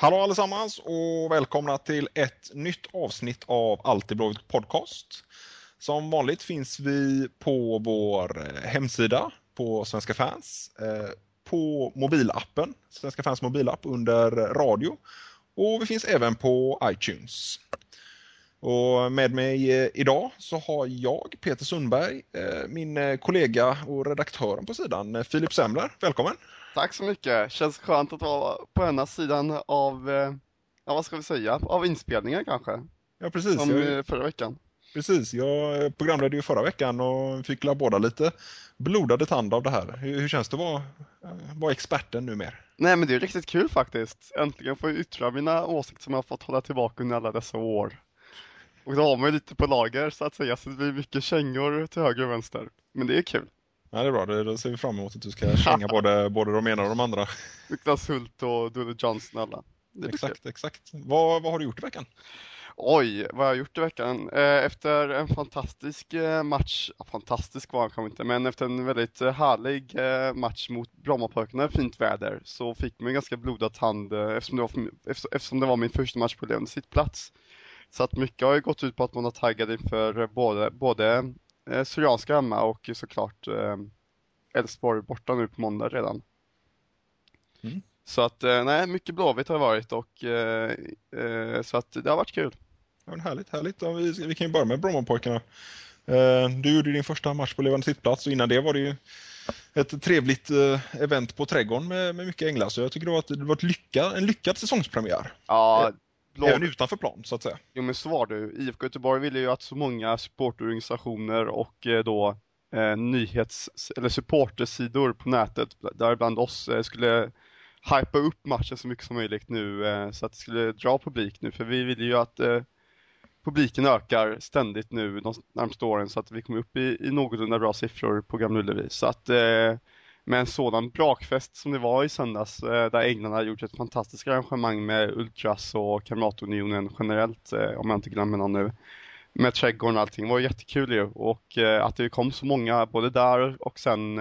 Hallå allesammans och välkomna till ett nytt avsnitt av Alltid Blåvitt Podcast. Som vanligt finns vi på vår eh, hemsida på Svenska fans, eh, på mobilappen, Svenska fans mobilapp under radio och vi finns även på iTunes. Och med mig eh, idag så har jag, Peter Sundberg, min kollega och redaktören på sidan, Filip Semler. Välkommen! Tack så mycket. Känns skönt att vara på ena sidan av, ja vad ska vi säga, av inspelningen kanske. Ja precis. Som jag... förra veckan. Precis, jag programledde ju förra veckan och fick la båda lite blodade tand av det här. Hur, hur känns det att vara, vara experten numera? Nej men det är riktigt kul faktiskt. Äntligen får jag yttra mina åsikter som jag har fått hålla tillbaka under alla dessa år. Och då har man ju lite på lager så att säga, så det blir mycket kängor till höger och vänster. Men det är kul. Ja, det är bra. Då ser vi fram emot att du ska känga både, både de ena och de andra. Niklas Hult och Dudley Johnson alla. Exakt, exakt. Vad, vad har du gjort i veckan? Oj, vad har jag gjort i veckan? Eh, efter en fantastisk eh, match, fantastisk var han kanske inte, men efter en väldigt eh, härlig match mot Brommapojkarna, fint väder, så fick man en ganska blodad hand eftersom det, var, eftersom det var min första match på levande sittplats. Så att mycket har ju gått ut på att man har taggat inför både, både Syrianska hemma och såklart Elfsborg borta nu på måndag redan. Mm. Så att, nej, mycket Blåvitt har det varit och så att det har varit kul. Ja, härligt, härligt. Ja, vi, vi kan ju börja med Brommapojkarna. Eh, du gjorde din första match på levande sittplats och innan det var det ju ett trevligt eh, event på Trädgården med, med mycket änglar. Så jag tycker det var, ett, det var ett lycka, en lyckad säsongspremiär. Ja, blå... Även utanför plan så att säga. Jo men så var det IFK Göteborg ville ju att så många supportorganisationer och eh, då eh, nyhets eller supportersidor på nätet, däribland oss, eh, skulle hypa upp matchen så mycket som möjligt nu eh, så att det skulle dra publik nu för vi ville ju att publiken ökar ständigt nu de närmaste åren så att vi kommer upp i, i någorlunda bra siffror på Gamla Ullevi. Så att eh, med en sådan brakfest som det var i söndags eh, där Änglarna har gjort ett fantastiskt arrangemang med Ultras och Kamratunionen generellt eh, om jag inte glömmer någon nu. Med trädgården och allting, det var jättekul ju och eh, att det kom så många både där och sen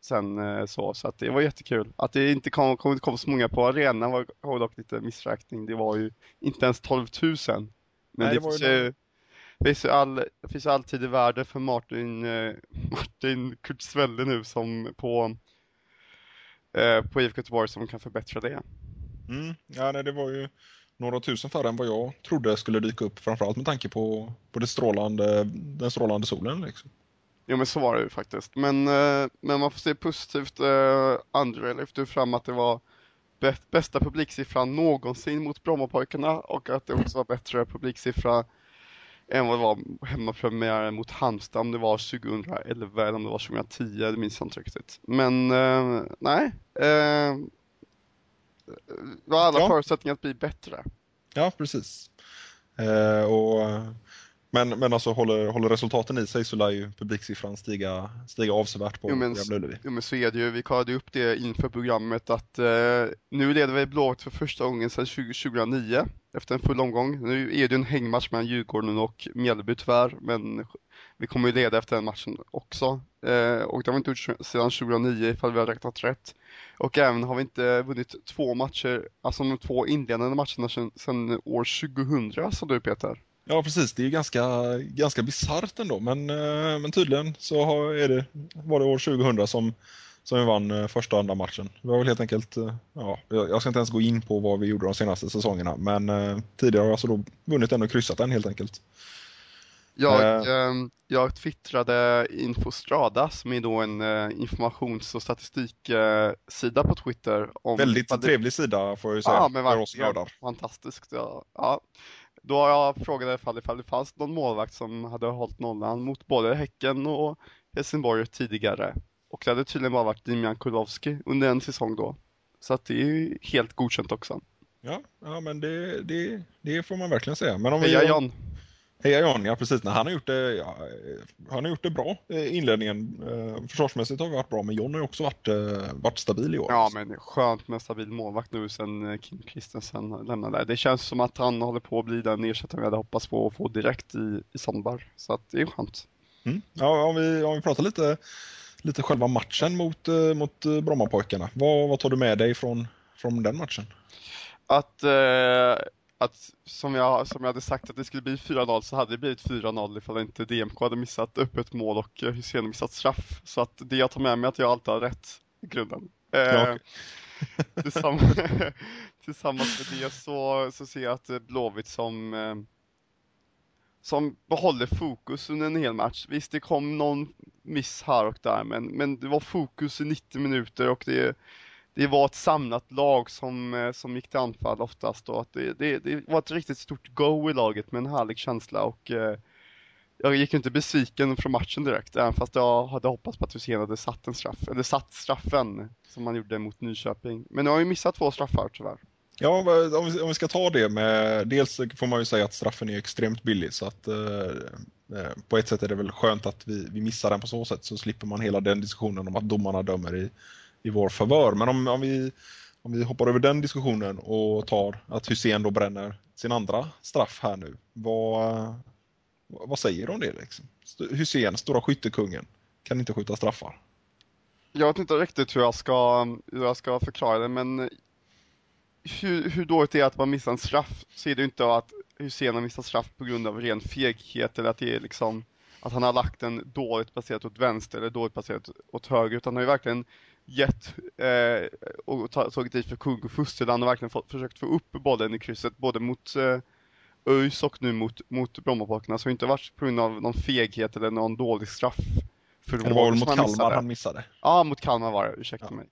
sen så, så att det var jättekul. Att det inte kom, kom, kom så många på arenan var, var dock lite missräkning. Det var ju inte ens 12 000 men Nej, det, det finns ju, finns ju all, finns alltid i värde för Martin, eh, Martin Kurtzwelle nu som på, eh, på IFK Göteborg som kan förbättra det. Mm, ja, nej, det var ju några tusen färre än vad jag trodde skulle dyka upp, framförallt med tanke på, på det strålande, den strålande solen. Liksom. Jo men så var det ju faktiskt. Men, eh, men man får se positivt. Eh, André lyfte fram att det var bästa publiksiffran någonsin mot Brommapojkarna och att det också var bättre publiksiffra än vad det var hemmapremiären mot Halmstad om det var 2011 eller om det var 2010, det minns jag inte riktigt. Men eh, nej, eh, det har alla ja. förutsättningar att bli bättre. Ja, precis. Eh, och men, men alltså håller, håller resultaten i sig så lär ju publiksiffran stiga, stiga avsevärt på jo, men, Ullevi. Jo men så är det ju, vi kollade upp det inför programmet att eh, nu leder vi Blåvitt för första gången sedan 2009 efter en full omgång. Nu är det en hängmatch mellan Djurgården och Mjällby tyvärr, men vi kommer ju leda efter den matchen också. Eh, och det har vi inte gjort sedan 2009 ifall vi har räknat rätt. Och även har vi inte vunnit två matcher, alltså de två inledande matcherna sedan, sedan år 2000, sa du Peter. Ja precis, det är ganska, ganska bisarrt ändå men, eh, men tydligen så har, är det, var det år 2000 som, som vi vann eh, första och andra matchen. Det var väl helt enkelt, eh, ja, jag ska inte ens gå in på vad vi gjorde de senaste säsongerna men tidigare har jag alltså då vunnit en och kryssat en helt enkelt. Jag, eh, jag twittrade Infostrada som är då en informations och statistiksida på Twitter. Om Väldigt trevlig sida får jag ju säga ja, men nördar. Fantastiskt. Ja. ja. Då jag frågade ifall, ifall det fanns någon målvakt som hade hållit nollan mot både Häcken och Helsingborg tidigare. Och det hade tydligen bara varit Dimian Kulowski under en säsong då. Så att det är helt godkänt också. Ja, ja men det, det, det får man verkligen säga. Men om Heja vi... Jan! Heja Jan, ja precis. Nej, han, har gjort det, ja, han har gjort det bra i inledningen. Eh, försvarsmässigt har vi varit bra, men John har också varit, eh, varit stabil i år. Ja, men skönt med stabil målvakt nu sen eh, Kim Kristensen lämnade. Det känns som att han håller på att bli den ersättare vi hade hoppats på att få direkt i, i Sandbar. Så att det är skönt. Mm. Ja, om vi, om vi pratar lite, lite själva matchen mot, mot Brommapojkarna. Vad, vad tar du med dig från, från den matchen? att, eh, att som, jag, som jag hade sagt att det skulle bli 4-0 så hade det blivit 4-0 ifall inte DMK hade missat öppet mål och eh, Hysén missat straff. Så att det jag tar med mig är att jag alltid har rätt i grunden. Eh, tillsammans, tillsammans med det så, så ser jag att eh, Blåvitt som eh, som behåller fokus under en hel match. Visst, det kom någon miss här och där, men, men det var fokus i 90 minuter och det, det var ett samlat lag som, eh, som gick till anfall oftast och att det, det, det var ett riktigt stort go i laget med en härlig känsla och eh, jag gick inte besviken från matchen direkt, även fast jag hade hoppats på att Hysén hade satt en straff, eller satt straffen som man gjorde mot Nyköping. Men nu har ju missat två straffar tyvärr. Ja, om vi, om vi ska ta det med, dels får man ju säga att straffen är extremt billig så att eh, eh, på ett sätt är det väl skönt att vi, vi missar den på så sätt så slipper man hela den diskussionen om att domarna dömer i, i vår favör. Men om, om, vi, om vi hoppar över den diskussionen och tar att Hussein då bränner sin andra straff här nu. Vad, vad säger du om det liksom? Hussein, stora skyttekungen, kan inte skjuta straffar. Jag vet inte riktigt hur jag ska, hur jag ska förklara det, men hur, hur dåligt det är att man missar en straff, så är det ju inte att Hysén har missat straff på grund av ren feghet eller att det är liksom att han har lagt den dåligt placerat åt vänster eller dåligt placerat åt höger, utan han har ju verkligen gett eh, och ta- tagit dit för kung och fosterland och verkligen fått, försökt få upp bollen i krysset både mot eh, ÖIS och nu mot, mot Brommapojkarna, så det har inte varit på grund av någon feghet eller någon dålig straff. Det var väl mot som Kalmar missade. han missade. Ja, mot Kalmar var det, ursäkta Ja. mig.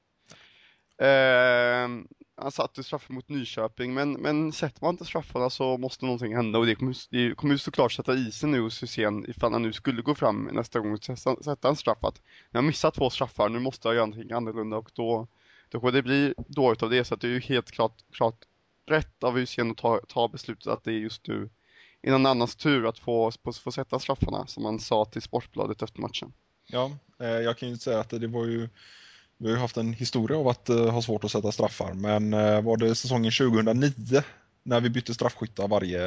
Eh, han satte straffen mot Nyköping, men, men sätter man inte straffarna så måste någonting hända. Och det kommer, det kommer ju såklart sätta isen nu hos Hysén ifall han nu skulle gå fram nästa gång och sätta, sätta en straff. Att jag har missat två straffar, nu måste jag göra någonting annorlunda. Och då, då kommer det bli dåligt av det. Så att det är ju helt klart, klart rätt av Hysén att ta, ta beslutet att det är just nu i någon annans tur att få, få, få sätta straffarna som han sa till Sportbladet efter matchen. Ja, eh, jag kan ju säga att det var ju vi har ju haft en historia av att eh, ha svårt att sätta straffar, men eh, var det säsongen 2009 när vi bytte straffskyttar varje,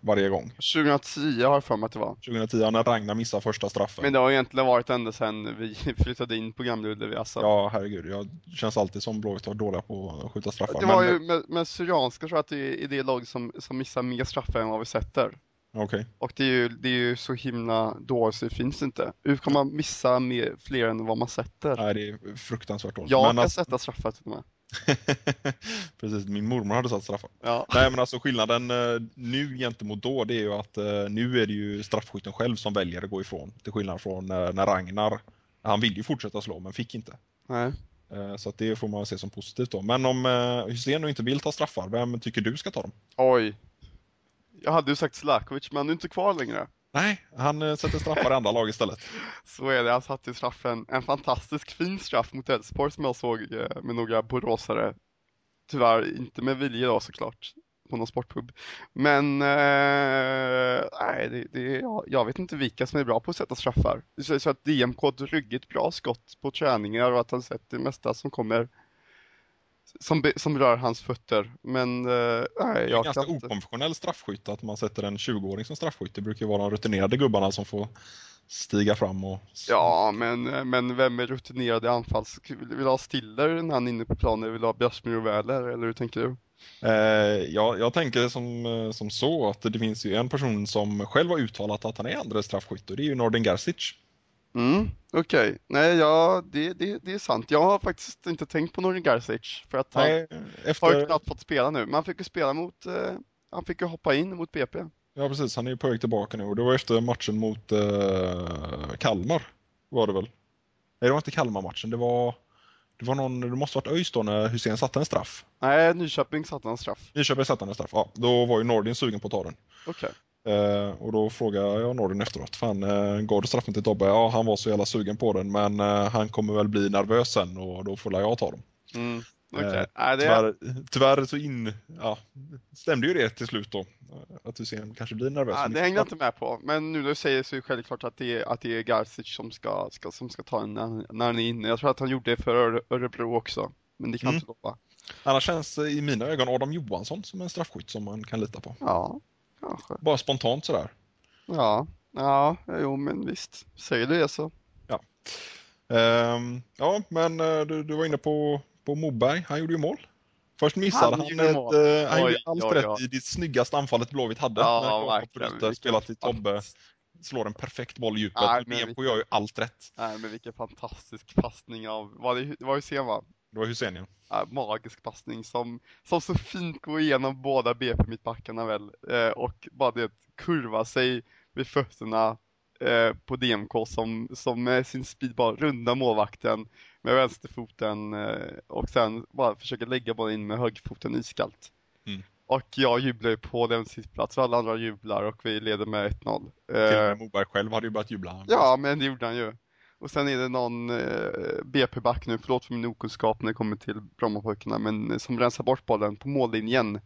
varje gång? 2010 har jag för mig att det var. 2010 när Ragnar missade första straffen. Men det har egentligen varit ända sedan vi flyttade in på Gamla Ullevi. Alltså. Ja, herregud. Jag känns alltid som Blåvitt var dåliga på att skjuta straffar. det var men, ju med, med Syrianska tror jag att det är det lag som, som missar mer straffar än vad vi sätter. Okej. Och det är ju, det är ju så himla dåligt så det finns inte. Hur kan man missa mer, fler än vad man sätter? Nej, det är fruktansvärt dåligt. Jag Men kan alltså- sätta straffar till och med. Precis, min mormor hade satt straffar. Ja. Nej men alltså skillnaden eh, nu gentemot då det är ju att eh, nu är det ju straffskytten själv som väljer att gå ifrån. Till skillnad från eh, när Ragnar, han vill ju fortsätta slå men fick inte. Nej. Så att det får man se som positivt då. Men om Hysén nu inte vill ta straffar, vem tycker du ska ta dem? Oj. Jag hade ju sagt Slakovic men han är inte kvar längre. Nej, han eh, sätter straffar i andra lag istället. Så är det, han satte straffen, en fantastisk fin straff mot Elfsborg som jag såg eh, med några boråsare. Tyvärr inte med vilja då såklart, på någon sportpub. Men, eh, nej, det, det, jag, jag vet inte vilka som är bra på att sätta straffar. Det känns så att DMK har ett ruggigt bra skott på träningar och att han sett det mesta som kommer som, som rör hans fötter. Men, eh, nej, Det är jag ganska inte. okonventionell straffskytt att man sätter en 20-åring som straffskytt. Det brukar ju vara de rutinerade gubbarna som får stiga fram och... Ja, men, men vem är rutinerad i anfalls... Vill ha Stiller när han är inne på planen? Vill ha Bjärsmyr och Wähler, eller hur tänker du? Eh, ja, jag tänker som, eh, som så att det finns ju en person som själv har uttalat att han är andra straffskytt och det är ju Nordin Gerzic. Mm, okej. Nej, ja, det, det, det är sant. Jag har faktiskt inte tänkt på Norin Garcic, för att han Nej, har efter, knappt fått spela nu. Men han fick ju spela mot... Eh, han fick ju hoppa in mot BP. ja precis, han är ju på väg tillbaka nu och det var efter matchen mot eh, Kalmar var det väl? Nej, det var inte Kalmar-matchen, det var det var någon, det måste varit ÖIS då när Hussein satte en straff. Nej, Nyköping satte han straff. Nyköping satte en straff, ja. Då var ju Nordin sugen på att ta den. Okej. Eh, och då frågade jag Nordin efteråt, fan eh, gav du straffen till Tobbe? Ja, han var så jävla sugen på den men eh, han kommer väl bli nervös sen och då får jag ta dem. Mm. Okej. Eh. Tyvärr, tyvärr så in, ja, stämde ju det till slut då. Att Hussein kanske blir nervös. Ja, det hängde jag inte med på, men nu när du säger så är det självklart att det är, att det är Garcic som ska, ska, som ska ta den när, när han är inne. Jag tror att han gjorde det för Öre- Örebro också, men det kan Mm. inte lova. Annars känns i mina ögon Adam Johansson som en straffskytt som man kan lita på. Ja, kanske. Bara spontant sådär. Ja, ja, jo men visst. Säger du det så. Ehm, ja, men eh, du, du var inne på, på Moberg. Han gjorde ju mål. Först missade han, Han ett, eh, han Oj, gjorde allt oj, rätt oj. i det snyggaste anfallet Blåvitt hade. Ja, verkligen. Spelar till Tobbe. Slår en perfekt boll i djupet. Nej, men DMK gör ju allt rätt. Nej men vilken fantastisk passning av, var det, det var Hysén va? Det var Hysén Ja, magisk passning som, som så fint går igenom båda BP mittbackarna väl eh, och bara det kurva sig vid fötterna eh, på DMK som, som med sin speed bara rundar målvakten med vänsterfoten eh, och sen bara försöker lägga bollen in med högerfoten iskallt. Mm. Och jag jublar ju på den sittplats och alla andra jublar och vi leder med 1-0. Till och Eh, med Moberg själv hade ju börjat jubla. Ja, men det gjorde han ju. Och sen är det någon eh, BP-back nu, förlåt för min okunskap när det kommer till Brommapojkarna, men eh, som rensar bort bollen på mållinjen.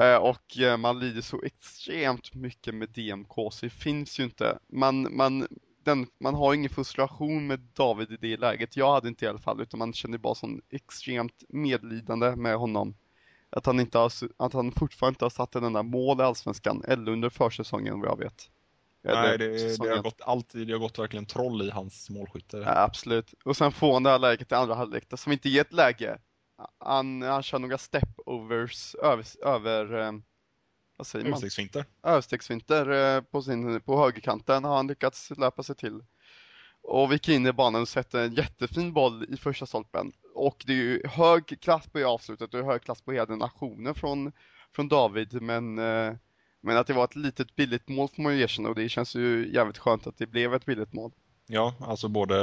Eh, och eh, man lider så extremt mycket med DMK, så det finns ju inte. Man, man, den, man har ingen frustration med David i det läget. Jag hade inte i alla fall, utan man kände bara sån extremt medlidande med honom. Att han, inte har, att han fortfarande inte har satt en enda mål i Allsvenskan, eller under försäsongen vad jag vet. Nej, det, det, har gått alltid, det har gått verkligen troll i hans målskytte. Ja, absolut. Och sen får han det här läget i andra halvlek som inte är ett läge. Han, han kör några step-overs över, över eh, vad säger man? Överstegsfinter. Överstegsfinter eh, på, sin, på högerkanten har han lyckats löpa sig till. Och vi gick in i banan och sätter en jättefin boll i första stolpen. Och det är ju hög klass på det avslutet och hög klass på hela den aktionen från, från David. Men, eh, men att det var ett litet billigt mål får man ju erkänna och det känns ju jävligt skönt att det blev ett billigt mål. Ja, alltså både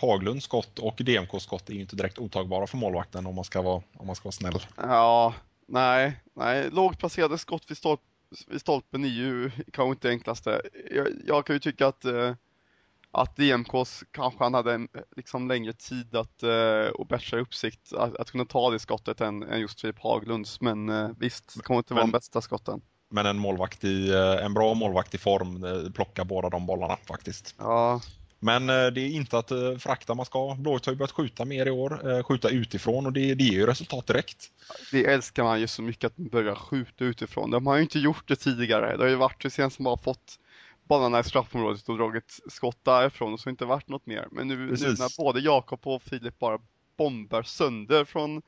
Haglunds skott och DMKs skott är ju inte direkt otagbara för målvakten om man ska vara, om man ska vara snäll. Ja, nej, nej. Lågt placerade skott vid, stolp, vid stolpen är ju kanske inte det enklaste. Jag, jag kan ju tycka att, eh, att DMKs kanske han hade en liksom längre tid att, eh, och bättre uppsikt att, att kunna ta det skottet än, än just Filip Haglunds. Men eh, visst, det kommer inte vara de bästa skotten. Men en målvakt i, eh, en bra målvakt i form eh, plockar båda de bollarna faktiskt. Ja, Men eh, det är inte att förakta man ska. Blåvitt har ju börjat skjuta mer i år, skjuta utifrån och det, det ger ju resultat direkt. det älskar man ju så mycket att börja skjuta utifrån. De har ju inte gjort det tidigare. Det har ju varit Hysén som har fått bollarna i straffområdet och dragit skott därifrån och så har det inte varit något mer. Men nu, nu när både Jakob och Filip bara bombar sönder från,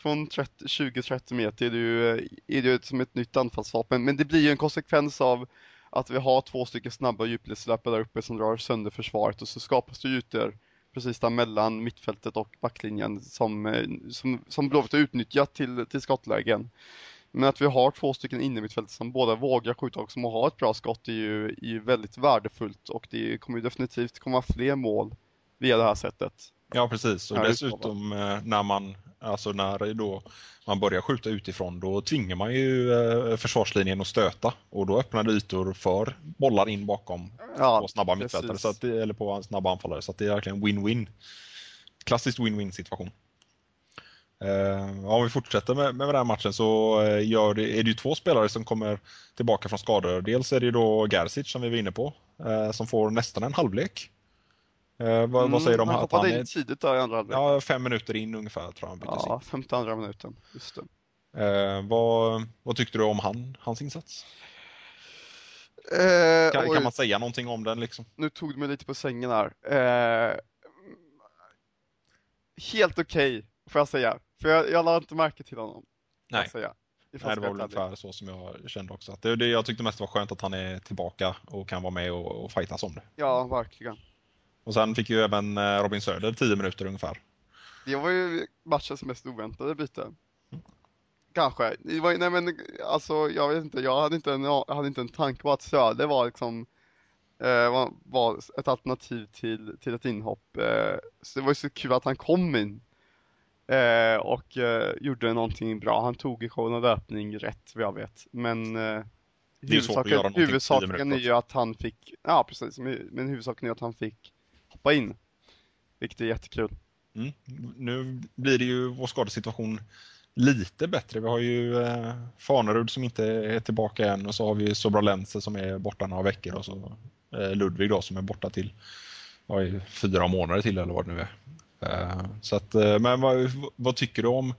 från 20-30 meter är det ju, är det ju som ett nytt anfallsvapen. Men det blir ju en konsekvens av att vi har två stycken snabba djupledslöpare där uppe som drar sönder försvaret och så skapas det ytor precis där mellan mittfältet och backlinjen som, eh, som, som Blåvitt har utnyttjat till, till skottlägen. Men att vi har två stycken innermittfältare som båda vågar skjuta och som har ett bra skott är ju, är ju väldigt värdefullt och det kommer ju definitivt komma fler mål via det här sättet. Ja precis och Ja, dessutom eh, när man alltså när då man börjar skjuta utifrån då tvingar man ju eh, försvarslinjen att stöta och då öppnar det ytor för bollar in bakom Ja, på snabba mittfältare så att eller på snabba anfallare så det är verkligen win-win. Klassiskt win-win situation. Eh, om vi fortsätter med, med den här matchen så eh, gör det, är det ju två spelare som kommer tillbaka från skador. Dels är det då Gerzic som vi var inne på eh, som får nästan en halvlek. Eh, vad, vad säger Mm, han att han hoppade är in tidigt där i andra halvlek. Ja, fem minuter in ungefär tror jag han byttes Ja, 52 minuten. Just det. Eh, vad, vad tyckte du om han, hans insats? Eh, Kan, kan man säga någonting om den liksom? nu tog du mig lite på sängen här. Eh, helt okej, får jag säga. För jag, jag lade inte märke till honom. Nej. Säga. Nej, det var väl ungefär så som jag kände också. Att det, det, jag tyckte mest var skönt att han är tillbaka och kan vara med och, och fightas om det. Ja, verkligen. Och sen fick ju även eh, Robin Söder 10 minuter ungefär. Det var ju matchens mest oväntade byte. Kanske. Det var, nej men alltså jag vet inte, jag hade inte en, jag hade inte en tanke på att Söder var liksom eh, var, ett alternativ till, till ett inhopp. Eh, så det var ju så kul att han kom in eh, och eh, gjorde någonting bra. Han tog i showen och löpning rätt vad jag vet. Men eh, Det är svårt att göra någonting på 10 huvudsaken minuter är ju att han fick, ja precis, men huvudsaken är att han fick hoppa in. Vilket är jättekul. Mm. Nu blir det ju vår skadesituation lite bättre. Vi har ju eh, Fanerud som inte är tillbaka än och så har vi Sobra Lense som är borta några veckor och så eh, Ludvig då som är borta till vad är, fyra månader till eller vad det nu är. Eh, så att, eh, men vad, vad tycker du om,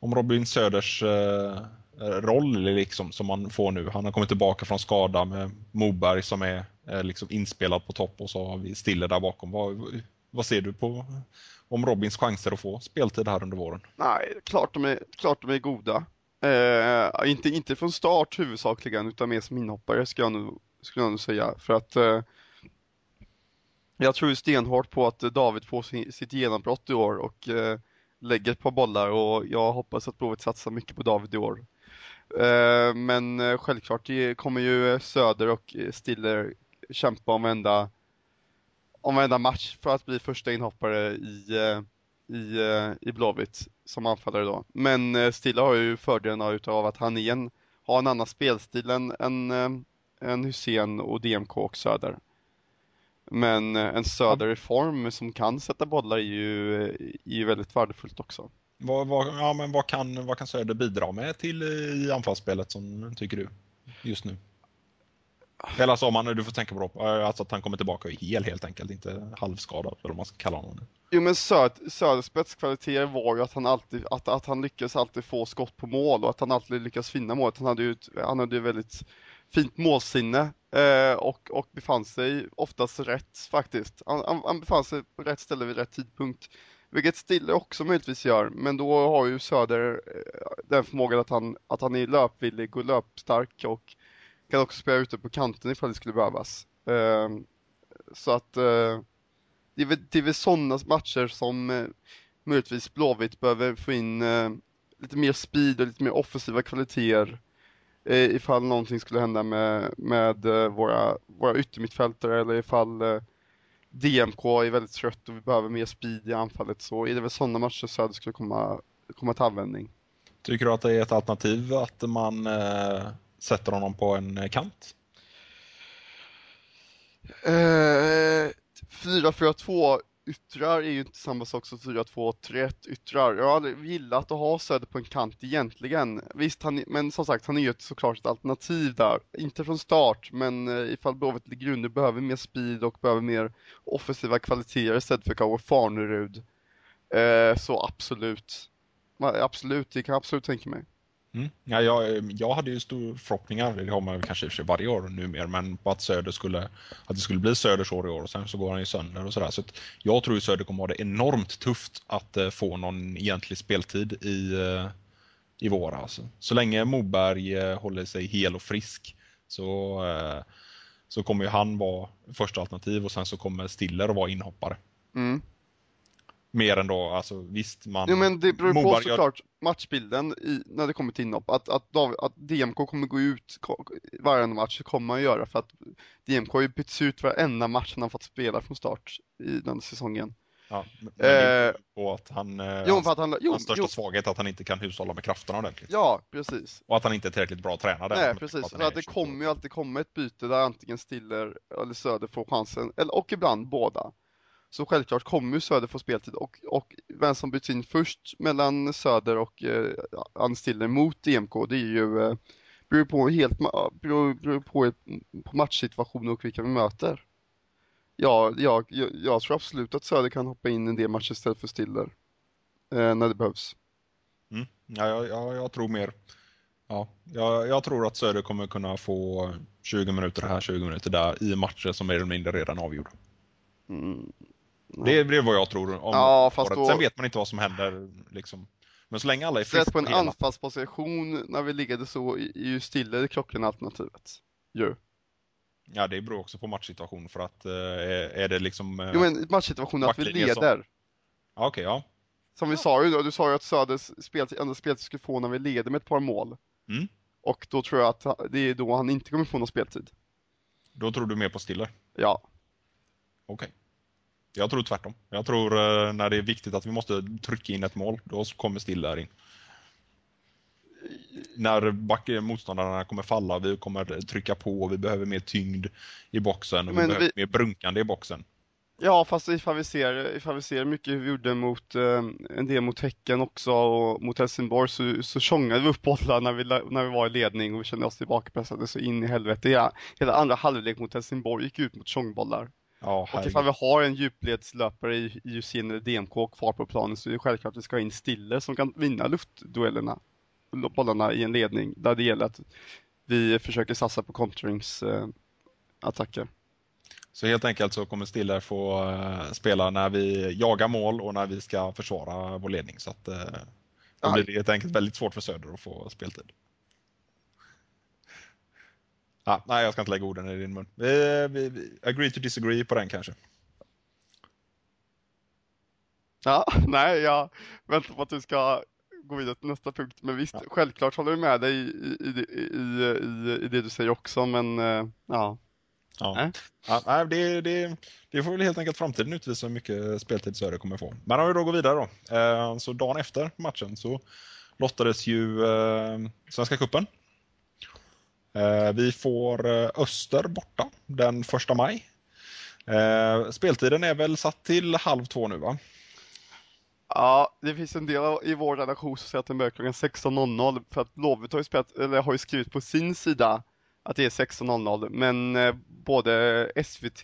om Robin Söders eh, roll liksom, som man får nu? Han har kommit tillbaka från skada med Moberg som är eh, liksom inspelad på topp och så har vi Stiller där bakom. Vad, vad ser du på om Robins chanser att få speltid här under våren? Nej, klart de är, klart de är goda. Eh, inte, inte från start huvudsakligen utan mer som inhoppare skulle jag nog, skulle jag nu säga. För att eh, jag tror stenhårt på att David får sin, sitt genombrott i år och eh, lägger ett par bollar och jag hoppas att Blåvitt satsar mycket på David i år. Eh, men eh, självklart kommer ju eh, Söder och Stiller kämpa om varenda, om varenda match för att bli första inhoppare i, i, i Blåvitt som anfallare då. Men Stiller har ju fördelen av att han igen har en annan spelstil än, än, än Hussein och DMK och Söder. Men en Söder i form som kan sätta bollar är ju, är ju väldigt värdefullt också. Vad, vad, ja, men vad, kan, vad kan Söder bidra med till eh, i anfallsspelet som tycker du just nu? Eller alltså om han, du får tänka på det, eh, alltså att han kommer tillbaka hel helt enkelt, inte halvskadad eller vad man ska kalla honom. Jo men Söders spetskvaliteter var ju att han alltid, att, att han lyckas alltid få skott på mål och att han alltid lyckas finna målet. Han hade ju, han hade ju väldigt fint målsinne eh, och, och befann sig oftast rätt faktiskt. Han, han, han befann sig på rätt ställe vid rätt tidpunkt. Vilket Stille också möjligtvis gör, men då har ju Söder eh, den förmågan att han, att han är löpvillig och löpstark och kan också spela ute på kanten ifall det skulle behövas. Ehm, så att eh, det är väl, det är väl sådana matcher som eh, möjligtvis Blåvitt behöver få in lite mer speed och lite mer offensiva kvaliteter ifall någonting skulle hända med, med våra, våra yttermittfältare eller ifall DMK är väldigt trött och vi behöver mer speed i anfallet så är det väl sådana matcher Söder skulle komma, komma till användning. Tycker du att det är ett alternativ att man äh, sätter honom på en eh, kant? Eh, 4-4-2 yttrar är ju inte samma sak som 4-2-3-1 yttrar. Jag hade gillat att ha Söder på en kant egentligen. Visst, han, men som sagt, han är ju såklart ett alternativ där. Inte från start, men eh, ifall Blåvitt ligger under behöver mer speed och behöver mer offensiva kvaliteter istället för kanske Farnerud. Eh, så absolut. Absolut, det kan jag absolut tänka mig. Mm. Ja, jag, jag hade ju stora förhoppningar, det har man kanske i sig varje år numera, men på att Söder skulle, att det skulle bli Söders år i år och sen så går han ju sönder och sådär. Så jag tror ju Söder kommer ha det enormt tufft att eh, få någon egentlig speltid i, eh, i vår. Alltså. Så länge Moberg eh, håller sig hel och frisk så, så kommer ju han vara första alternativ och sen så kommer Stiller att vara inhoppare. Mm mer än då, alltså visst man... Jo men det beror på såklart matchbilden i, när det kommer till inhopp. Att, att, att DMK kommer gå ut varje match, kommer man göra för att DMK har ju bytts ut varenda match han har fått spela från start i den säsongen. Ja, men eh, på att han, eh, jo, för att han, jo, hans största jo. svaghet är att han inte kan hushålla med krafterna ordentligt. Ja, precis. Och att han inte är tillräckligt bra tränad. Nej, precis. För att det kommer ju alltid komma ett byte där antingen Stiller eller Söder får chansen, eller, och ibland båda. Så självklart kommer Söder få speltid och, och vem som byts in först mellan Söder och eh, Anstiller mot EMK det är ju eh, beror på helt beror, beror på, på matchsituationen och vilka vi möter. Ja, jag, jag, jag tror absolut att Söder kan hoppa in en del matcher istället för Stiller eh, när det behövs. Mm. Ja, jag, jag, jag, tror mer. Ja, jag, jag, tror att Söder kommer kunna få 20 minuter här, 20 minuter där i matcher som är eller mindre redan avgjorda. Mm. Det, är vad jag tror om ja, fast då... Sen vet man inte vad som händer liksom. Men så länge alla är friska på en hela... anfallsposition när vi ligger så är ju Stille klockan alternativet. Ju. Ja, det beror också på matchsituation för att eh, är det liksom... Eh, jo, men matchsituationen att vi leder. Som... Ja, okej, okay, ja. Som vi sa ju då, du sa ju att Söders speltid, enda speltid skulle få när vi leder med ett par mål. Mm. Och då tror jag att det är då han inte kommer få någon speltid. Då tror du mer på Stiller? Ja. Okej. Okay. Jag tror tvärtom. Jag tror eh, när det är viktigt att vi måste trycka in ett mål, då kommer Stiller in. När back, motståndarna kommer falla, vi kommer trycka på, vi behöver mer tyngd i boxen och Men vi behöver vi... mer brunkande i boxen. Ja, fast ifall vi ser, ifall vi ser mycket vi gjorde mot eh, en del mot Häcken också och mot Helsingborg så, så tjongade vi upp bollar när vi, när vi var i ledning och vi kände oss tillbakapressade så in i helvete. Ja, hela andra halvlek mot Helsingborg gick ut mot tjongbollar. Ja, och ifall vi har en djupledslöpare i Jussin eller DMK kvar på planen så är det självklart att vi ska ha in Stille som kan vinna luftduellerna, bollarna i en ledning där det gäller att vi försöker satsa på kontringsattacker. Eh, Så helt enkelt så kommer Stiller få uh, spela när vi jagar mål och när vi ska försvara vår ledning. Så att, uh, då blir det helt enkelt väldigt svårt för Söder att få speltid. Ah, nej, jag ska inte lägga orden i din mun. Vi, vi, vi agree to disagree på den kanske. Ja, nej, jag väntar på att du ska gå vidare till nästa punkt. Men visst, ja. självklart håller jag med dig i, i, i, i, det du säger också, men uh, ja. Ja, ja det, det, det får väl helt enkelt framtiden utvisa hur mycket speltid Söder kommer få. Men om vi då går vidare då. Eh, så dagen efter matchen så lottades ju eh, Svenska Kuppen. Eh, vi får Öster borta den första maj. Speltiden är väl satt till halv två nu va? Ja, det finns en del i vår redaktion som säger att den börjar klockan 16.00 för att Lovet har ju, spelat, eller har ju skrivit på sin sida att det är 16.00 men eh, både SVT,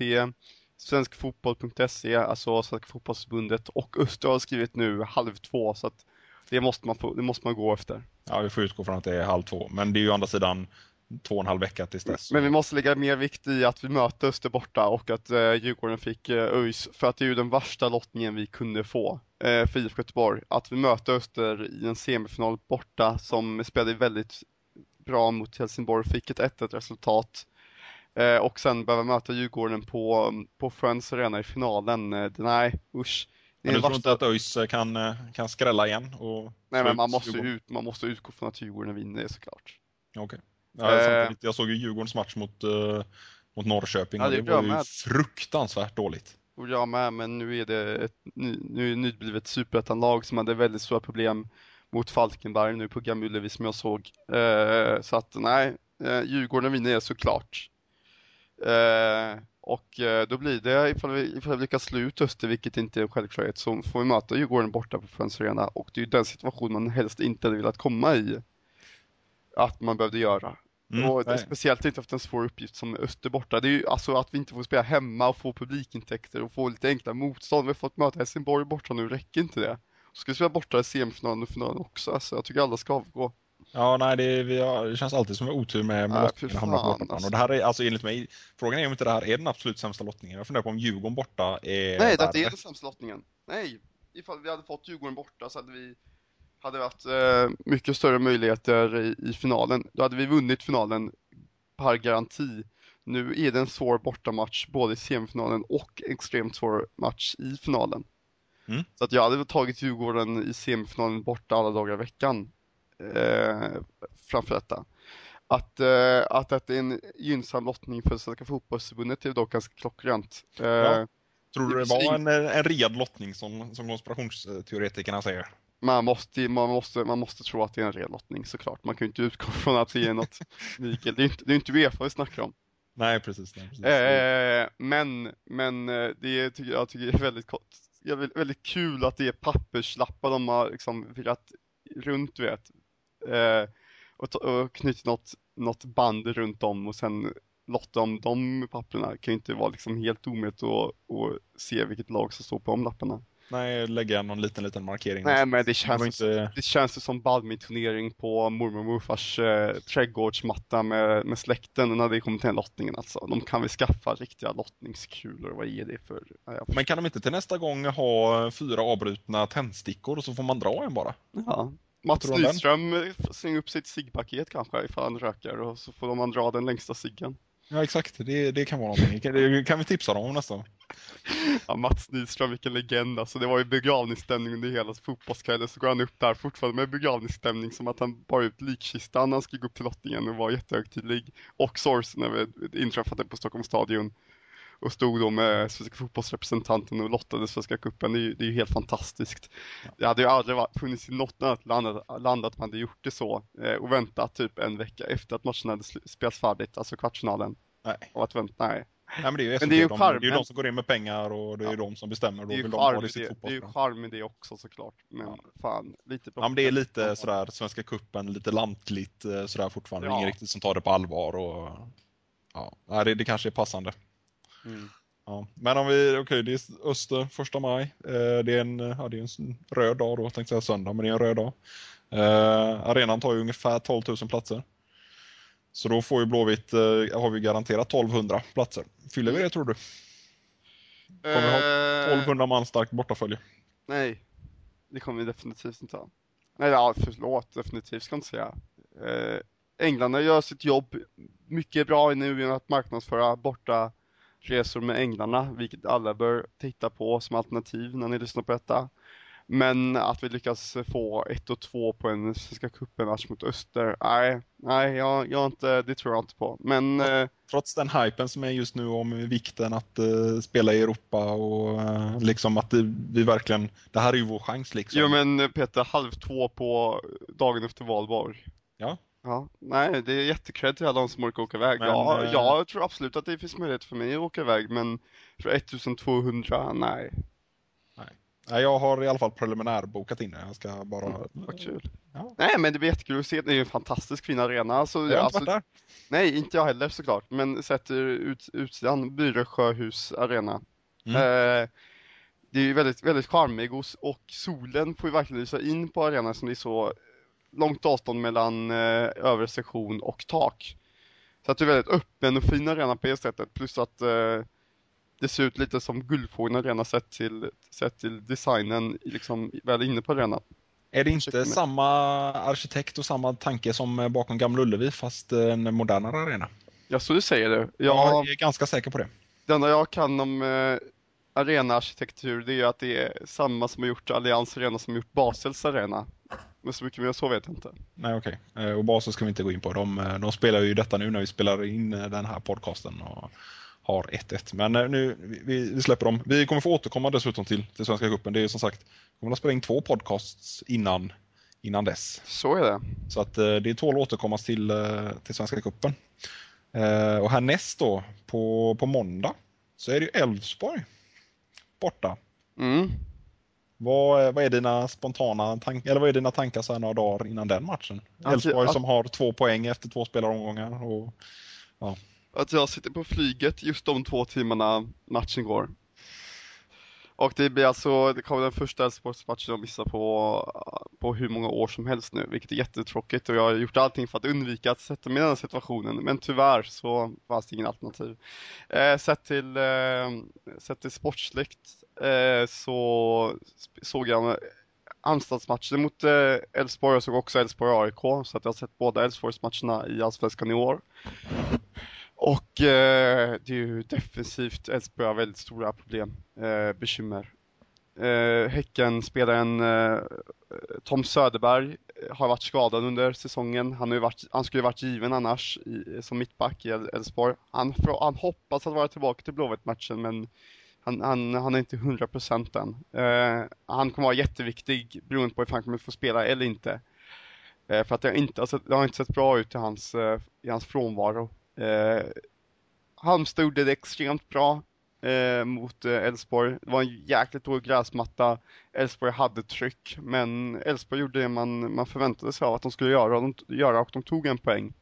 svenskfotboll.se, alltså Svenska fotbollsförbundet och Öster har skrivit nu halv två så att det måste man, det måste man gå efter. Ja, vi får utgå från att det är halv två, men det är ju å andra sidan två och en halv vecka tills dess. Men vi måste lägga mer vikt i att vi möter Öster borta och att eh, Djurgården fick eh, ÖIS för att det är ju den värsta lottningen vi kunde få eh, för IFK Göteborg. Att vi möter Öster i en semifinal borta som spelade väldigt bra mot Helsingborg, fick ett 1-1 resultat eh, och sen behöva möta Djurgården på, på Friends Arena i finalen. Eh, nej, usch. Men du tror inte att ÖIS eh, kan, eh, kan skrälla igen? Och nej, men man måste, ut, man måste utgå från att Djurgården vinner såklart. Okej. Okay. Ja, eh, jag såg ju Djurgårdens match mot, uh, mot Norrköping ja, det, och det var ju med. fruktansvärt dåligt. Och jag med, men nu är det ett nu är nyblivet superettanlag som hade väldigt stora problem mot Falkenberg nu på Gamullevi som jag såg. Uh, så att nej, uh, Djurgården vinner såklart. Uh, och då blir det, ifall vi, ifall vi lyckas slå ut Öster, vilket inte är en självklarhet, så får vi möta Djurgården borta på Friends Arena och det är ju den situation man helst inte hade velat komma i. Att man behövde göra. Mm, och nej. speciellt inte efter en svår uppgift som Öster borta. Det är ju alltså att vi inte får spela hemma och få publikintäkter och få lite enkla motstånd. Vi har fått möta Helsingborg borta nu, räcker inte det? Ska vi spela borta i semifinalen och finalen också? Alltså, jag tycker alla ska avgå. Ja, nej, det, vi har, det känns alltid som en otur med, lottningen hamnar på bortaplan. Alltså. Och det här är, alltså enligt mig, frågan är om inte det här är den absolut sämsta lottningen. Jag funderar på om Djurgården borta är Nej, det är den sämsta lottningen. Nej, ifall vi hade fått Djurgården borta så hade vi hade varit eh, mycket större möjligheter i, i, finalen. Då hade vi vunnit finalen per garanti. Nu är det en svår bortamatch både i semifinalen och extremt svår match i finalen. Mm. Så att jag hade tagit Djurgården i semifinalen borta alla dagar i veckan eh, framför detta. Att, eh, att det är en gynnsam lottning för Svenska fotbollsförbundet är dock ganska klockrent. Eh, ja. Tror du det var en, en red lottning som, som konspirationsteoretikerna säger? Man måste, man, måste, man måste tro att det är en ren lottning såklart. Man kan ju inte utgå från att det är något Mikael. Det är inte, det är inte Uefa vi snackar om. Nej, precis. Nej, precis. Eh, men, men eh, det tycker jag tycker är väldigt, väldigt, väldigt kul att det är papperslappar de har liksom virat runt, vet. Eh, och, och knutit något, något band runt om och sen lotta om de papperna kan ju inte vara liksom helt omöjligt att se vilket lag som står på de lapparna. Nej, lägga någon liten, liten markering. Nej, men det känns, inte... det känns som badmintonering på mormor och morfars eh, trädgårdsmatta med, med släkten när det kommer till den lottningen alltså. De kan väl skaffa riktiga lottningskulor, vad är det för? Nej, men kan de inte till nästa gång ha fyra avbrutna tändstickor och så får man dra en bara? Ja. Mats Nyström slänger upp sitt ciggpaket kanske ifall han röker och så får man dra den längsta ciggen. Ja exakt, det, det kan vara någonting. Det kan vi tipsa dem om nästan. Ja, Mats Nyström, vilken legend alltså. Det var ju begravningsstämning under hela fotbollskvällen. Så går han upp där fortfarande med begravningsstämning som att han bar ut likkistan när han skulle gå upp till lottningen och var jättehögtidlig. Och sorgsen över inträffade på Stockholms stadion. Och stod då med svenska fotbollsrepresentanten och lottade Svenska cupen. Det, är ju, det är ju helt fantastiskt. Det hade ju aldrig funnits i något annat land, att man hade gjort det så. Eh, och väntat typ en vecka efter att matchen hade spelats färdigt, alltså kvartsfinalen. Nej. Och att vänta, nej. Nej, men det är ju, men det är ju de, det är ju de som går in med pengar och det är ja. de som bestämmer. Det är ju charm, de det, det är ju charm med det också såklart. Men ja. fan, lite Ja, men det är lite sådär Svenska kuppen lite lantligt eh, sådär fortfarande. Ja. Ingen riktigt som tar det på allvar och ja, det, det kanske är passande. Mm. Ja. Men om vi, okej okay, det är Öster första maj. Eh, det, är en, ja, det är en röd dag då, tänkte säga söndag, men det är en röd dag. Eh, arenan tar ju ungefär 12 000 platser. Så då får ju Blåvitt, eh, har vi garanterat 1200 platser. Fyller vi det tror du? Kommer vi ha 1200 man starkt bortafölje? Nej, det kommer vi definitivt inte ha. Nej, ja, förlåt, definitivt ska jag inte säga. Eh, gör sitt jobb mycket bra nu genom att marknadsföra borta resor med Änglarna, vilket alla bör titta på som alternativ när ni lyssnar på detta. Men att vi lyckas få 1 och 2 på en Svenska cupen-match mot Öster, nej, nej, jag, jag inte, det tror jag inte på. Men... Eh, Trots den hypen som är just nu om vikten att uh, spela i Europa och uh, liksom att det, vi verkligen, det här är ju vår chans liksom. Jo men Peter, halv två på dagen efter valborg. Ja. Ja, nej det är jättekred till alla de som orkar åka iväg. Men, ja, äh... jag tror absolut att det finns möjlighet för mig att åka iväg men för 1200, nej. Nej, jag har i alla fall preliminärbokat in det. Jag ska bara... Mm, vad kul. Ja. Nej, men det blir jättekul att se. Det är ju en fantastisk fin arena. Så, jag har alltså, inte varit där. Nej, inte jag heller såklart. Men sett ut, utsidan, Byre sjöhus arena. Mm. Eh, det är ju väldigt, väldigt charmig och, och, solen får ju verkligen lysa in på arenan som det är så långt avstånd mellan eh, övre sektion och tak. Så att det är väldigt öppen och fin arena på det sättet. Plus att eh, det ser ut lite som Guldfågeln Arena sett till, sett till designen liksom väl inne på arenan. Är det inte samma arkitekt och samma tanke som bakom Gamla Ullevi fast en modernare arena? Ja, så du säger det. Jag, jag är ganska säker på det. Det enda jag kan om eh, arenaarkitektur det är att det är samma som har gjort Allians Arena som har gjort Basels Arena. Men så mycket mer så vet jag inte. Nej okej, okay. Eh, och Basel ska vi inte gå in på. De, eh, de spelar ju detta nu när vi spelar in eh, den här podcasten. Och har 1-1. Men nu, vi, vi, släpper dem. Vi kommer få återkomma dessutom till, till Svenska cupen. Det är som sagt, vi kommer att spela in två podcasts innan, innan dess. Så är det. Så att det tål att återkommas till, till Svenska cupen. Och härnäst då, på, på måndag, så är det ju Elfsborg borta. Mm. Vad, vad är dina spontana tankar, eller vad är dina tankar så här några dagar innan den matchen? Elfsborg som har två poäng efter två spelaromgångar. Och, ja att jag sitter på flyget just de två timmarna matchen går. Och det blir alltså, det kommer den första Elfsborgsmatchen jag missar på, på hur många år som helst nu, vilket är jättetråkigt och jag har gjort allting för att undvika att sätta mig i den situationen, men tyvärr så fanns det ingen alternativ. Eh, sett till, eh, sett till sportsligt eh, så såg jag eh, anstaltsmatchen mot eh, Elfsborg, eh, jag såg också Elfsborg-AIK, så att jag har sett båda Elfsborgsmatcherna i Allsvenskan i år. Och eh, det är ju defensivt Elfsborg har väldigt stora problem, eh, bekymmer. Eh, häcken-spelaren eh, Tom Söderberg eh, har varit skadad under säsongen. Han, har varit, han skulle varit given annars i, som mittback i Elfsborg. Han, han hoppas att vara tillbaka till Blåvitt-matchen men han, han, han är inte 100% än. Eh, han kommer vara jätteviktig beroende på om han kommer få spela eller inte. Eh, för att det har inte, alltså, det har inte sett bra ut i hans, eh, i hans frånvaro. Eh, Halmstad gjorde det extremt bra eh, mot eh, Elfsborg. Eh, det var en jäkligt dålig gräsmatta. Elfsborg hade tryck, men Elfsborg gjorde det man, man förväntade sig av att de skulle göra, de, göra och de tog en poäng.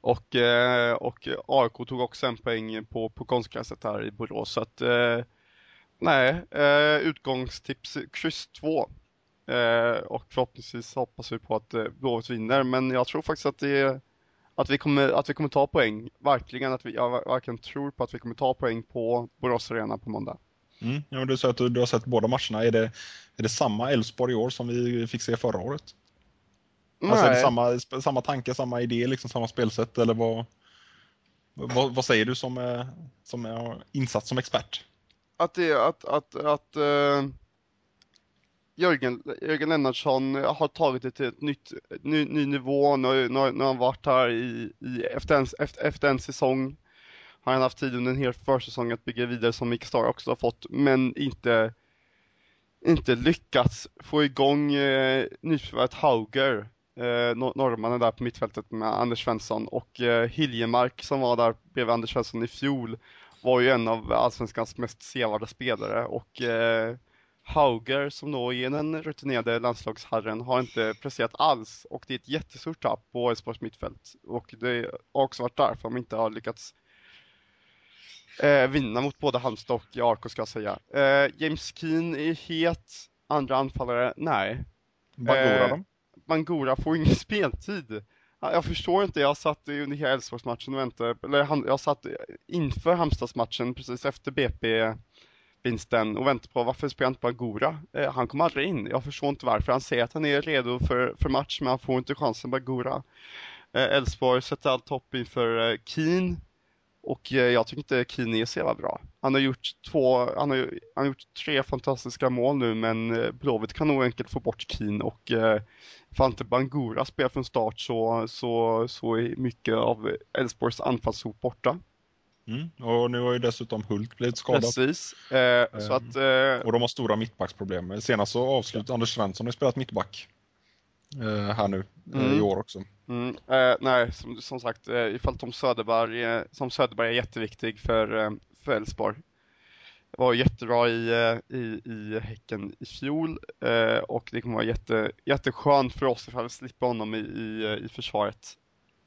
Och, eh, och AIK tog också en poäng på, på konstgräset här i Borås. Så att, eh, nej, eh, utgångstips kryss 2. Eh, och förhoppningsvis hoppas vi på att eh, Blåvitt vinner, men jag tror faktiskt att det är att vi kommer, att vi kommer ta poäng. Verkligen att vi, jag verkligen tror på att vi kommer ta poäng på Borås Arena på måndag. Mm, ja, du sa att du, du har sett båda matcherna. Är det, är det samma Elfsborg i år som vi fick se förra året? Nej. Alltså är det samma, samma tanke, samma idé, liksom samma spelsätt eller vad, vad, vad säger du som, som är insatt som expert? Att det att, att, att uh Jörgen, Jörgen Lennartsson har tagit det till ett nytt, ny, ny nivå. Nu, nu har han varit här i, i, efter, en, efter, efter en säsong. Har han haft tid under en hel försäsong att bygga vidare som Mikael Star också har fått, men inte, inte lyckats få igång eh, nyförvärvet Hauger, eh, norrmannen där på mittfältet med Anders Svensson och eh, Hiljemark som var där bredvid Anders Svensson i fjol var ju en av allsvenskans mest sevärda spelare och eh, Hauger som då är den rutinerade landslagsherren har inte presterat alls och det är ett jättestort tapp på Elfsborgs mittfält och det har också varit därför de inte har lyckats eh, vinna mot både Halmstad och AIK ska jag säga. Eh, James Keen är het, andra anfallare, nej. Bangura eh? Bangura får ingen speltid. Jag förstår inte, jag satt under hela Elfsborgsmatchen och väntade, eller jag satt inför Halmstadsmatchen precis efter BP vinsten och väntade på varför spelar inte Bangura? Eh, han kommer aldrig in. Jag förstår inte varför. Han säger att han är redo för, för match men han får inte chansen Bangura. Eh, Elfsborg eh, sätter allt hopp inför eh, Keen och eh, jag tycker inte Keen är så jävla bra. Han har gjort två, han har, han har gjort tre fantastiska mål nu men eh, Blåvitt kan nog enkelt få bort Keen och eh, ifall inte Bangura spelar från start så, så, så är mycket av Elfsborgs anfallshot borta. Mm. Och nu har ju dessutom Hult blivit skadad. Precis. Eh, så att, eh... Och de har stora mittbacksproblem. Senast så avslutade Anders Svensson har spelat mittback eh, här nu eh, mm. i år också. Mm. Eh, nej, som, som sagt, eh, ifall Tom Söderberg, som Söderberg är jätteviktig för, för Elfsborg. Var jättebra i, i, i Häcken i fjol och det kommer vara jätte, jätteskönt för oss ifall vi slipper honom i, i, i försvaret.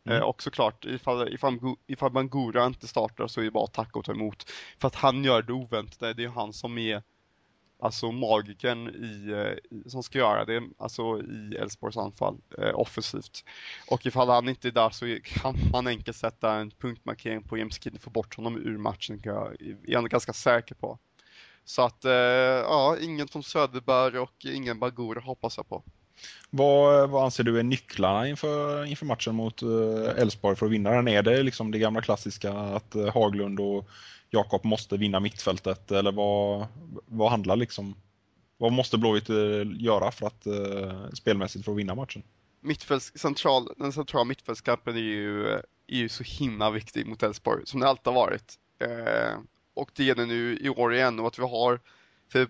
Mm. Eh, och såklart, ifall, ifall, ifall Bangura inte startar så är det bara att tacka och ta emot. För att han gör det oväntade, det är han som är alltså magiken eh, i, som ska göra det, alltså i Elfsborgs anfall, eh, offensivt. Och ifall han inte är där så kan man enkelt sätta en punktmarkering på James Kidney få bort honom ur matchen, jag, är jag ganska säker på. Så att, eh, ja, ingen Tom Söderberg och ingen Bagura hoppas jag på. Vad, vad anser du är nycklarna inför, inför matchen mot eh, Elfsborg för att vinna den? Är det liksom det gamla klassiska att eh, Haglund och Jakob måste vinna mittfältet eller vad, vad handlar liksom vad måste Blåvitt eh, göra för att eh, spelmässigt för att vinna matchen? Mittfälts, central, den centrala mittfältskampen är ju, är ju så himla viktig mot Elfsborg, som det alltid har varit. Eh, och det är det nu i år igen och att vi har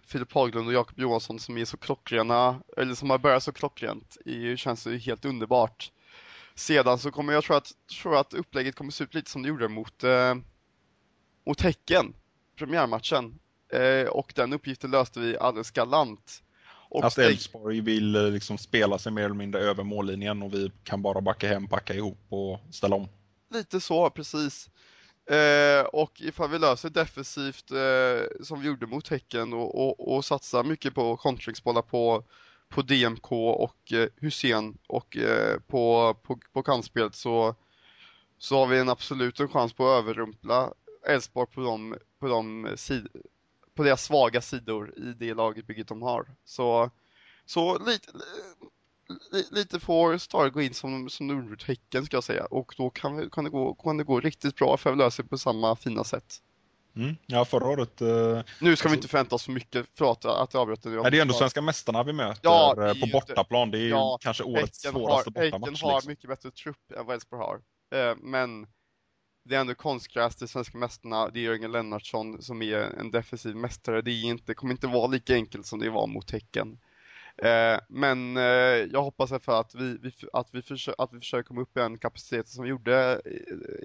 Filip Haglund och Jakob Johansson som är så klockrena, eller som har börjat så klockrent, är, känns ju helt underbart. Sedan så kommer jag tro att, tror att upplägget kommer se ut lite som det gjorde mot, eh, mot Häcken, premiärmatchen. Eh, och den uppgiften löste vi alldeles galant. Och att Elfsborg vill eh, liksom spela sig mer eller mindre över mållinjen och vi kan bara backa hem, packa ihop och ställa om. Lite så, precis. Eh, och ifall vi löser defensivt eh, som vi gjorde mot Häcken och, och, och satsar mycket på kontringsbollar på, på DMK och eh, Hussein och eh, på, på, på kantspelet så, så har vi en absolut en chans på att överrumpla Elfsborg på de, på de sid, på deras svaga sidor i det lagbygget de har. Så, så lite, lite får Star gå in som, som Nordtecken ska jag säga och då kan, kan, det gå, kan det gå riktigt bra för att lösa det på samma fina sätt. Mm. Ja, förra året... Uh, nu ska alltså, vi inte förvänta oss för mycket, förlåt att jag avbröt. Det är ändå svenska mästarna vi möter ja, eh, på bortaplan. Det är ja, kanske årets Häcken svåraste har, bortamatch. Häcken har liksom. mycket bättre trupp än vad Elfsborg har. Uh, men det är ändå konstgräs till svenska mästarna. Det är Jörgen Lennartsson som är en defensiv mästare. Det är inte, kommer inte vara lika enkelt som det var mot Häcken. Eh, men eh, jag hoppas för att vi, vi, att, vi försöker, att vi försöker komma upp i en kapacitet som vi gjorde i,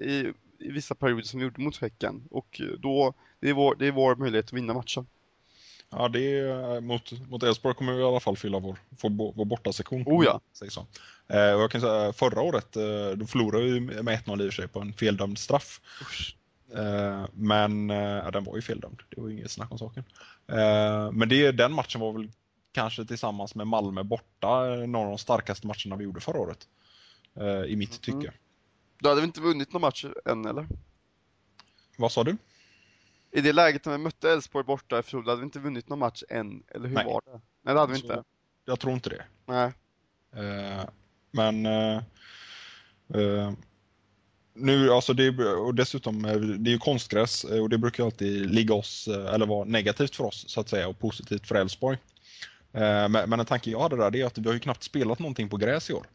i, i vissa perioder som vi gjorde mot Häcken. Och då, det är, vår, det är vår möjlighet att vinna matchen. Ja, det är, eh, mot, mot Elfsborg kommer vi i alla fall fylla vår, vår, vår bortasektion. Oh ja. Så. Eh, och jag kan säga, förra året eh, då förlorade vi med 1-0 i och för sig på en feldömd straff. Eh, men eh, den var ju feldömd, det var inget snack om saken. men det, den matchen var väl kanske tillsammans med Malmö borta några av de starkaste matcherna vi gjorde förra året. Eh, I mitt mm. tycke. Då hade vi inte vunnit någon match än eller? Vad sa du? I det läget när vi mötte Elfsborg borta i fjol, hade vi inte vunnit någon match än, eller hur Nej. var det? Nej, det hade vi inte. Jag tror inte det. Nej. Uh, men uh, uh, nu, alltså det, och dessutom, det är ju konstgräs och det brukar alltid ligga oss, eller vara negativt för oss så att säga och positivt för Elfsborg. Eh, men en tanke jag hade där är att vi har ju knappt spelat någonting på gräs i år.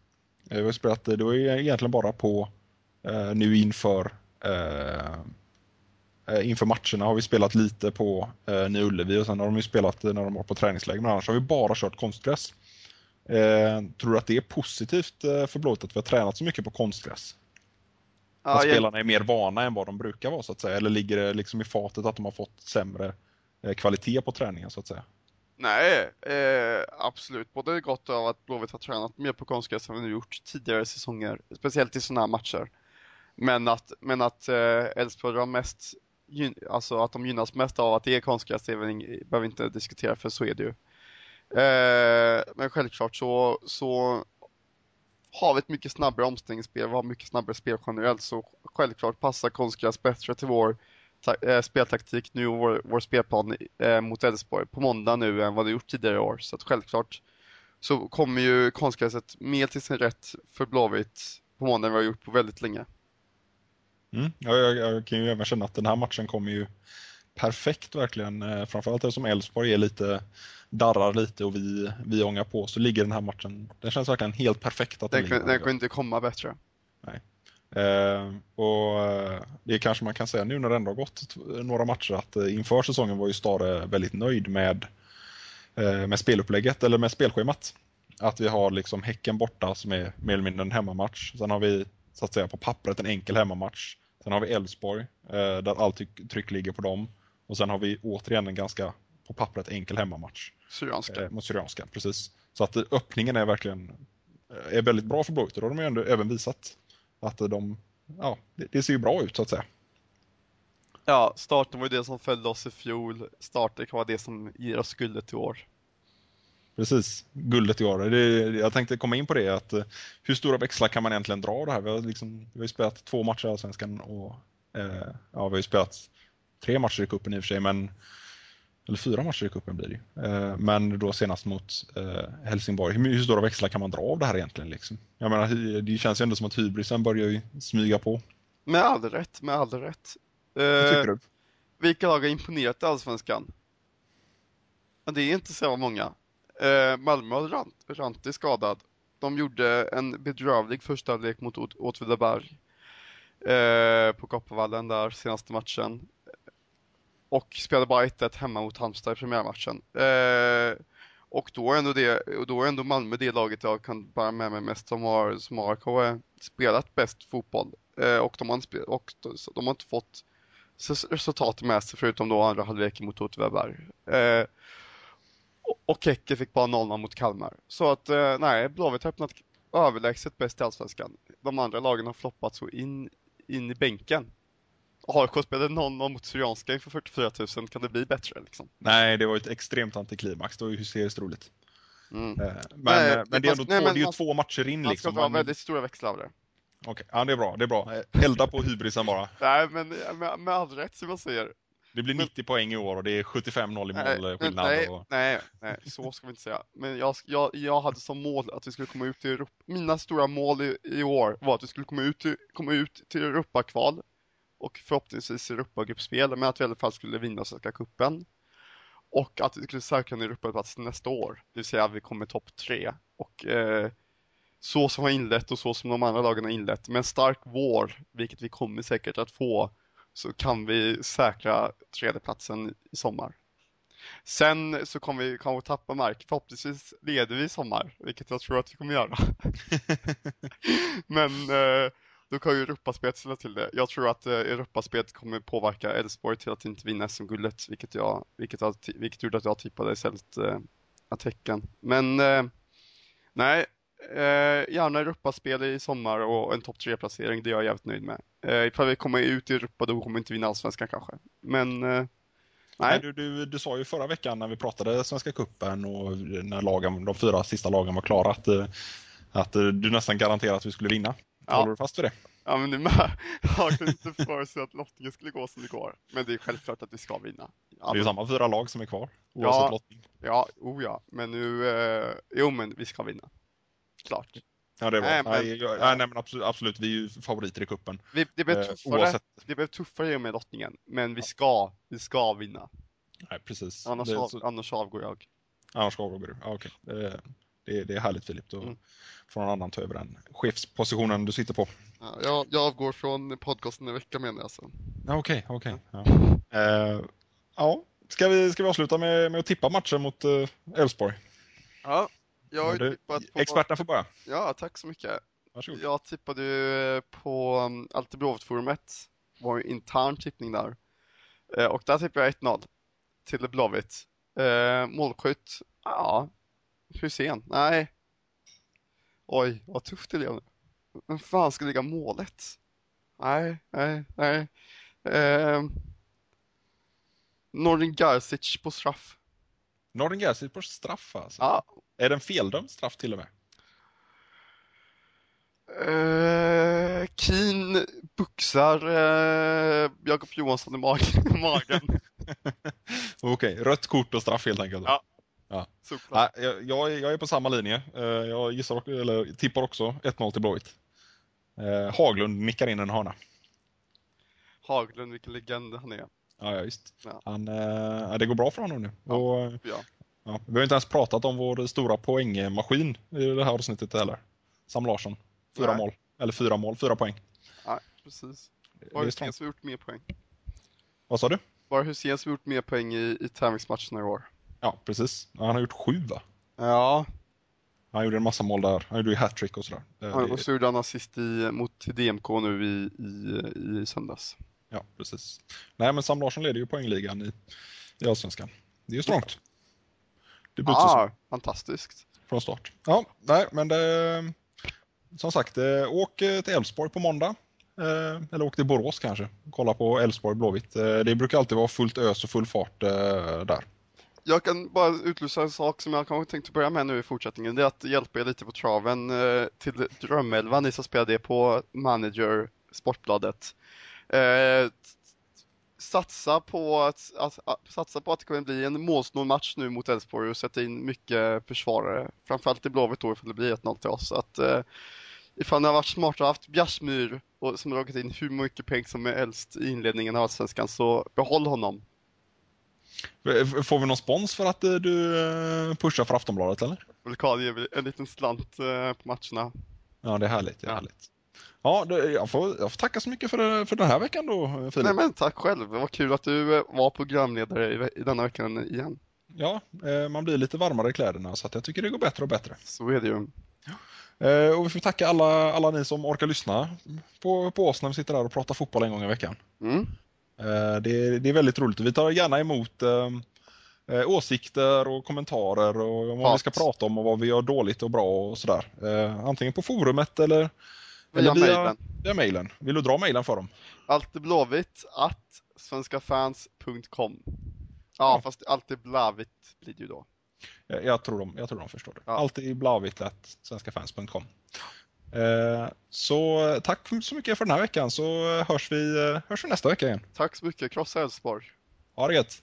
Vi har spelat det är egentligen bara på nu inför inför matcherna har vi spelat lite på eh, Ny Ullevi och sen har de ju spelat när de var på träningsläger. Men annars har vi bara kört konstgräs. Eh, tror du att det är positivt för Blåvitt att vi har tränat så mycket på konstgräs? Ja, att spelarna är mer vana än vad de brukar vara så att säga? Eller ligger det liksom i fatet att de har fått sämre kvalitet på träningen så att säga? Nej, eh, absolut. Både gott av att Blåvitt har tränat mer på konstgräs än vi gjort tidigare säsonger, speciellt i sådana här matcher. Men att, men att eh, Elfsborg har mest, alltså att de gynnas mest av att det är konstgräs, det behöver vi inte diskutera för så är det ju. Eh, men självklart så, så har vi ett mycket snabbare omställningsspel, vi har mycket snabbare spel generellt så självklart passar konstgräs bättre till vår äh, speltaktik nu och vår, vår spelplan äh, mot Elfsborg på måndag nu än vad det gjort tidigare år. Så att självklart så kommer ju konstgräset mer till sin rätt för Blåvitt på måndag än vad vi har gjort på väldigt länge. Mm. Ja, jag, jag, kan ju även känna att den här matchen kommer ju perfekt verkligen. Eh, framförallt eftersom Elfsborg är lite darrar lite och vi, vi ångar på så ligger den här matchen, den känns verkligen helt perfekt att den, den, den kan inte komma bättre. Nej. Eh, och eh, det kanske man kan säga nu när det ändå har gått några matcher att eh, inför säsongen var ju Stare väldigt nöjd med, eh, med spelupplägget eller med spelschemat. Att vi har liksom Häcken borta som är mer eller mindre en hemmamatch. Sen har vi så att säga på pappret en enkel hemmamatch. Sen har vi Elfsborg eh, där allt tryck ligger på dem. Och sen har vi återigen en ganska på pappret enkel hemmamatch. Syrianska. Eh, mot Syrianska, precis. Så att öppningen är verkligen är väldigt bra för Blåvitt och då har de ju ändå även visat att de, ja, det, det, ser ju bra ut så att säga. Ja, starten var ju det som följde oss i fjol. Starten kan vara det som ger oss guldet i år. Precis, guldet i år. Det, jag tänkte komma in på det, att eh, hur stora växlar kan man egentligen dra av det här? Vi har, liksom, vi har ju spelat två matcher i Allsvenskan och eh, ja, vi har ju spelat tre matcher i cupen i och för sig, men eller fyra matcher i cupen blir det eh, Men då senast mot eh, Helsingborg. Hur, hur stora växlar kan man dra av det här egentligen? Liksom? Jag menar, det känns ju ändå som att hybrisen börjar ju smyga på. Med all rätt, med all rätt. Vad tycker du? Vilka lag har imponerat i Allsvenskan? Det är inte så många. Eh, Malmö har Rant, Ranti skadad. De gjorde en bedrövlig första lek mot Åtvidaberg eh, på Kopparvallen där senaste matchen. Och spelade bara 1-1 hemma mot Halmstad i premiärmatchen. Eh, och då är, ändå det, då är ändå Malmö det laget jag kan bära med mig mest som har, som har spelat bäst fotboll. Eh, och, de har inte, och de har inte fått resultat med sig förutom då andra halvleken mot Åtvidaberg. Eh, och Häcken fick bara 0 mot Kalmar. Så att eh, nej, Blåvitt har öppnat överlägset bäst i Allsvenskan. De andra lagen har floppat så in, in i bänken. AIK spelade 0 mot Syrianska inför 44 000, kan det bli bättre liksom? Nej, det var ett extremt antiklimax, det var ju hysteriskt roligt. Mm. Eh, men, nej, eh, men det är ändå nej, två, det är ju två matcher in man liksom. Man ska dra väldigt stora växlar av det. Okej, okay. ja det är bra, det är bra. Elda på hybrisen bara. nej, men med, med all rätt som jag säger. Det blir 90 men, poäng i år och det är 75-0 i målskillnad. Nej, och... nej, nej, så ska vi inte säga. Men jag, jag, jag hade som mål att vi skulle komma ut till Europa. Mina stora mål i, i år var att vi skulle komma ut till, komma ut till Europakval och förhoppningsvis Europagruppspel, men att vi i alla fall skulle vinna Svenska cupen. Och att vi skulle säkra en Europaplats nästa år, det vill säga att vi kommer topp tre. Och eh, så som har inlett och så som de andra lagen har inlett, med en stark vår, vilket vi kommer säkert att få, så kan vi säkra tredjeplatsen i sommar. Sen så kommer vi kanske tappa mark. Förhoppningsvis leder vi i sommar, vilket jag tror att vi kommer göra. Men eh, då kan ju Europaspelet ställa till det. Jag tror att eh, Europaspelet kommer påverka Elfsborg till att inte vinna SM-guldet, vilket, jag, vilket, jag, vilket gjorde att jag tippade istället eh, Häcken. Men eh, nej, eh, gärna Europaspel i sommar och en topp 3-placering, det är jag jävligt nöjd med. Eh, ifall vi kommer ut i Europa då kommer vi inte vinna allsvenskan kanske. Men eh, Nej. Du, du, du sa ju förra veckan när vi pratade Svenska Kuppen och när lagen, de fyra sista lagen var klara att, eh, att du nästan garanterade att vi skulle vinna. Ja. Håller du fast vid det? Ja, men det med. Jag kunde inte förutse att lottningen skulle gå som det går. Men det är självklart att vi ska vinna. Ja, det är ju samma fyra lag som är kvar, oavsett ja, lottning. Ja, oh ja. Men nu, eh, jo men vi ska vinna. Klart. Ja, det bra. Nej, men, nej, jag, nej, men absolut, absolut, vi är ju favoriter i kuppen. Vi, det blev tuffare, eh, det blev tuffare i och med lottningen, men vi ska, vi ska vinna. Nej, precis. Annars, av, så... annars avgår jag. Annars avgår du, ja, okej. Okay. Det, det, det, är härligt Filip, då mm. får någon annan ta över den chefspositionen du sitter på. Ja, jag, jag avgår från podcasten en vecka menar jag sen. Ja, okej, okay, okej. Okay. Ja. Uh, ja. Ska vi, ska vi avsluta med, med att tippa matchen mot eh, Elfsborg? Uh, ja, jag har tippat på... Experterna får börja. Ja, tack så mycket. Varsågod. Jag tippade på um. Det var en intern tippning där. Uh, och där tippade jag 1-0 till Blåvitt. Uh, målskytt, ja, Hussein, nej. Oj, vad tufft det blev nu. Vem fan ska ligga målet? Nej, nej, nej. Eh, Nordin Garcic på straff. Nordin Garcic på straff alltså? Ja. Är det en feldömd straff till och med? Uh, Keen buxar uh, Jakob Johansson i mag- magen. Okej, rött kort och straff helt enkelt. Ja. Ja. Såklart. Jag, jag är- på samma linje. Eh, Jag gissar, eller, tippar också 1-0 till Blåvitt. Eh, Haglund nickar in en hörna. Haglund, vilken legend han är. Ja, ja visst. Ja. Han, eh, det går bra för honom nu. Ja. Och, eh, Ja. Ja, vi har inte ens pratat om vår stora poängmaskin i det här avsnittet heller. Sam Larsson. Fyra Nej. mål. Eller fyra mål, fyra poäng. Nej, precis. Strångt. som har gjort mer poäng. Vad sa du? Bara Hussein som har gjort mer poäng i, i tävlingsmatcherna i år. Ja, precis. Ja, Han har gjort sju va? Ja, Han gjorde en massa mål där. Han gjorde ju hattrick och sådär. Han- och så gjorde han assist i, mot DMK nu i, i, i söndags. Ja, precis. Nej, men Sam Larsson leder ju poängligan i, i Allsvenskan. Det är ju strångt. Debutsäsong Ah, fantastiskt. från start. Ja, nej, men det, som sagt, eh, åk till Elfsborg på måndag. Eh, Eller åk till Borås kanske. Kolla på Elfsborg Blåvitt. Eh, Det brukar alltid vara fullt ös och full fart där. Jag kan bara utlysa en sak som jag kanske tänkte börja med nu i fortsättningen. Det är att hjälpa er lite på traven till drömelvan. Ni som spelar det på Manager Sportbladet. Satsa på att, att, att, satsa på att det kommer bli en målsnål match nu mot Elfsborg och sätta in mycket försvarare. Framförallt i Blåvitt då ifall det blir 1-0 till oss. Så att, eh, ifall ni har varit smarta och haft Bjärsmyr och som har dragit in hur mycket pengar som är äldst i inledningen av Allsvenskan så behåll honom. Får vi någon spons för att eh, du eh, pushar för Aftonbladet eller? Vulkan ger en liten slant eh, på matcherna. Ja, det är härligt. Det är Ja. härligt. Ja, jag, får, jag får tacka så mycket för, för den här veckan då, Filip. Nej men tack själv, det var kul att du eh, var programledare i, i denna veckan igen. Ja, eh, man blir lite varmare i kläderna så att jag tycker det går bättre och bättre. Så är det ju. Eh, och vi får tacka alla, alla ni som orkar lyssna på, på oss när vi sitter där och pratar fotboll en gång i veckan. Mm. Det, det är väldigt roligt. Vi tar gärna emot eh, åsikter och kommentarer och vad vi ska prata om och vad vi gör dåligt och bra och sådär. Eh, antingen på forumet eller, eller via, mejlen. via mejlen. Vill du dra mejlen för dem? Allt är blåvitt att svenskafans.com. Ja, Ja. fast allt är blåvitt blir det ju då. Jag, jag, tror, de, jag tror de förstår det. Ja. Alltid blåvitt svenskafans.com. Eh, så tack så mycket för den här veckan så hörs vi, eh, hörs vi nästa vecka igen. Tack så mycket, krossa Elfsborg. Ha det gött!